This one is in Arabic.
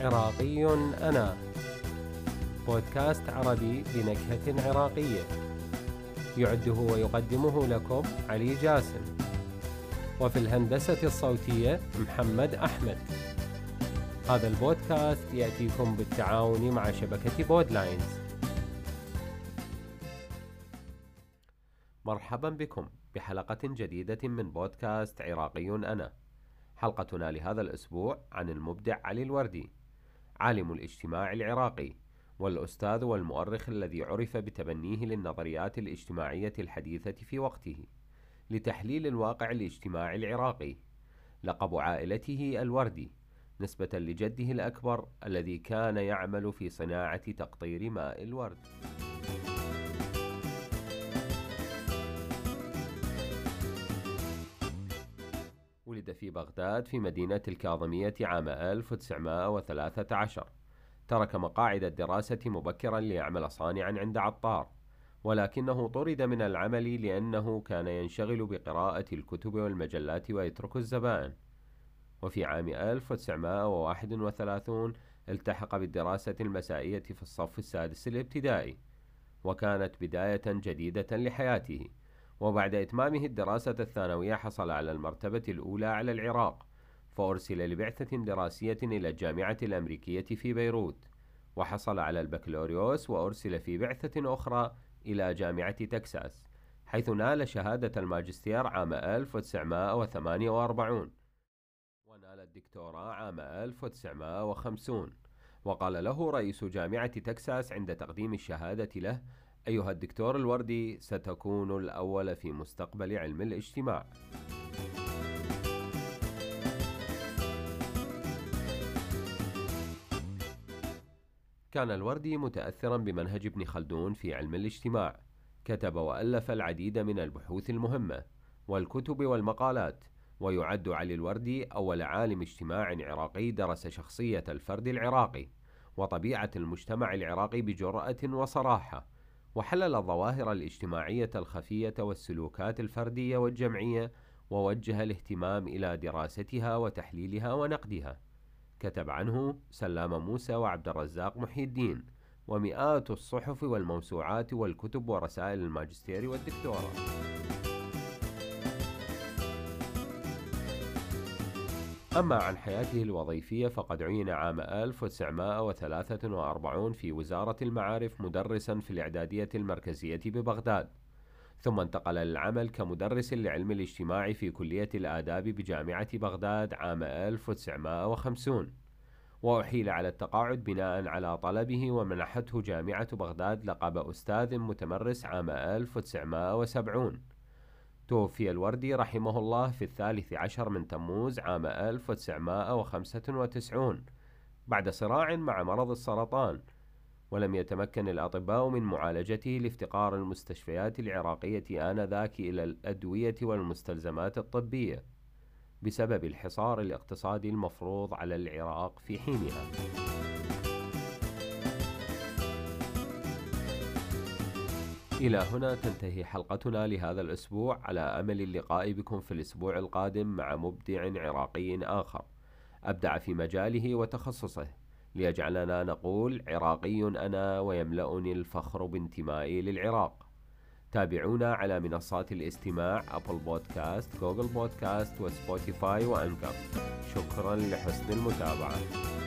عراقي أنا. بودكاست عربي بنكهة عراقية. يعده ويقدمه لكم علي جاسم. وفي الهندسة الصوتية محمد أحمد. هذا البودكاست يأتيكم بالتعاون مع شبكة بودلاينز. مرحبا بكم بحلقة جديدة من بودكاست عراقي أنا. حلقتنا لهذا الأسبوع عن المبدع علي الوردي. عالم الاجتماع العراقي والأستاذ والمؤرخ الذي عرف بتبنيه للنظريات الاجتماعية الحديثة في وقته لتحليل الواقع الاجتماعي العراقي. لقب عائلته الوردي نسبة لجده الأكبر الذي كان يعمل في صناعة تقطير ماء الورد. ولد في بغداد في مدينة الكاظمية عام 1913 ترك مقاعد الدراسة مبكرا ليعمل صانعا عند عطار ولكنه طرد من العمل لأنه كان ينشغل بقراءة الكتب والمجلات ويترك الزبائن. وفي عام 1931 التحق بالدراسة المسائية في الصف السادس الابتدائي وكانت بداية جديدة لحياته. وبعد إتمامه الدراسة الثانوية حصل على المرتبة الأولى على العراق فأرسل لبعثة دراسية إلى الجامعة الأمريكية في بيروت وحصل على البكالوريوس وأرسل في بعثة أخرى إلى جامعة تكساس حيث نال شهادة الماجستير عام 1948 ونال الدكتوراه عام 1950 وقال له رئيس جامعة تكساس عند تقديم الشهادة له أيها الدكتور الوردي ستكون الأول في مستقبل علم الاجتماع. كان الوردي متأثرا بمنهج ابن خلدون في علم الاجتماع. كتب وألف العديد من البحوث المهمة والكتب والمقالات ويعد علي الوردي أول عالم اجتماع عراقي درس شخصية الفرد العراقي وطبيعة المجتمع العراقي بجرأة وصراحة. وحلل الظواهر الاجتماعية الخفية والسلوكات الفردية والجمعية ووجه الاهتمام إلى دراستها وتحليلها ونقدها. كتب عنه سلام موسى وعبد الرزاق محي الدين ومئات الصحف والموسوعات والكتب ورسائل الماجستير والدكتوراه. أما عن حياته الوظيفية فقد عين عام 1943 في وزارة المعارف مدرسا في الإعدادية المركزية ببغداد ثم انتقل للعمل كمدرس لعلم الاجتماع في كلية الآداب بجامعة بغداد عام 1950 وأحيل على التقاعد بناء على طلبه ومنحته جامعة بغداد لقب أستاذ متمرس عام 1970 توفي الوردي رحمه الله في الثالث عشر من تموز عام 1995 بعد صراع مع مرض السرطان ولم يتمكن الأطباء من معالجته لافتقار المستشفيات العراقية آنذاك إلى الأدوية والمستلزمات الطبية بسبب الحصار الاقتصادي المفروض على العراق في حينها. إلى هنا تنتهي حلقتنا لهذا الأسبوع. على أمل اللقاء بكم في الأسبوع القادم مع مبدع عراقي آخر. أبدع في مجاله وتخصصه. ليجعلنا نقول عراقي أنا ويملأني الفخر بانتمائي للعراق. تابعونا على منصات الاستماع أبل بودكاست جوجل بودكاست وسبوتيفاي وأنكور. شكرا لحسن المتابعة.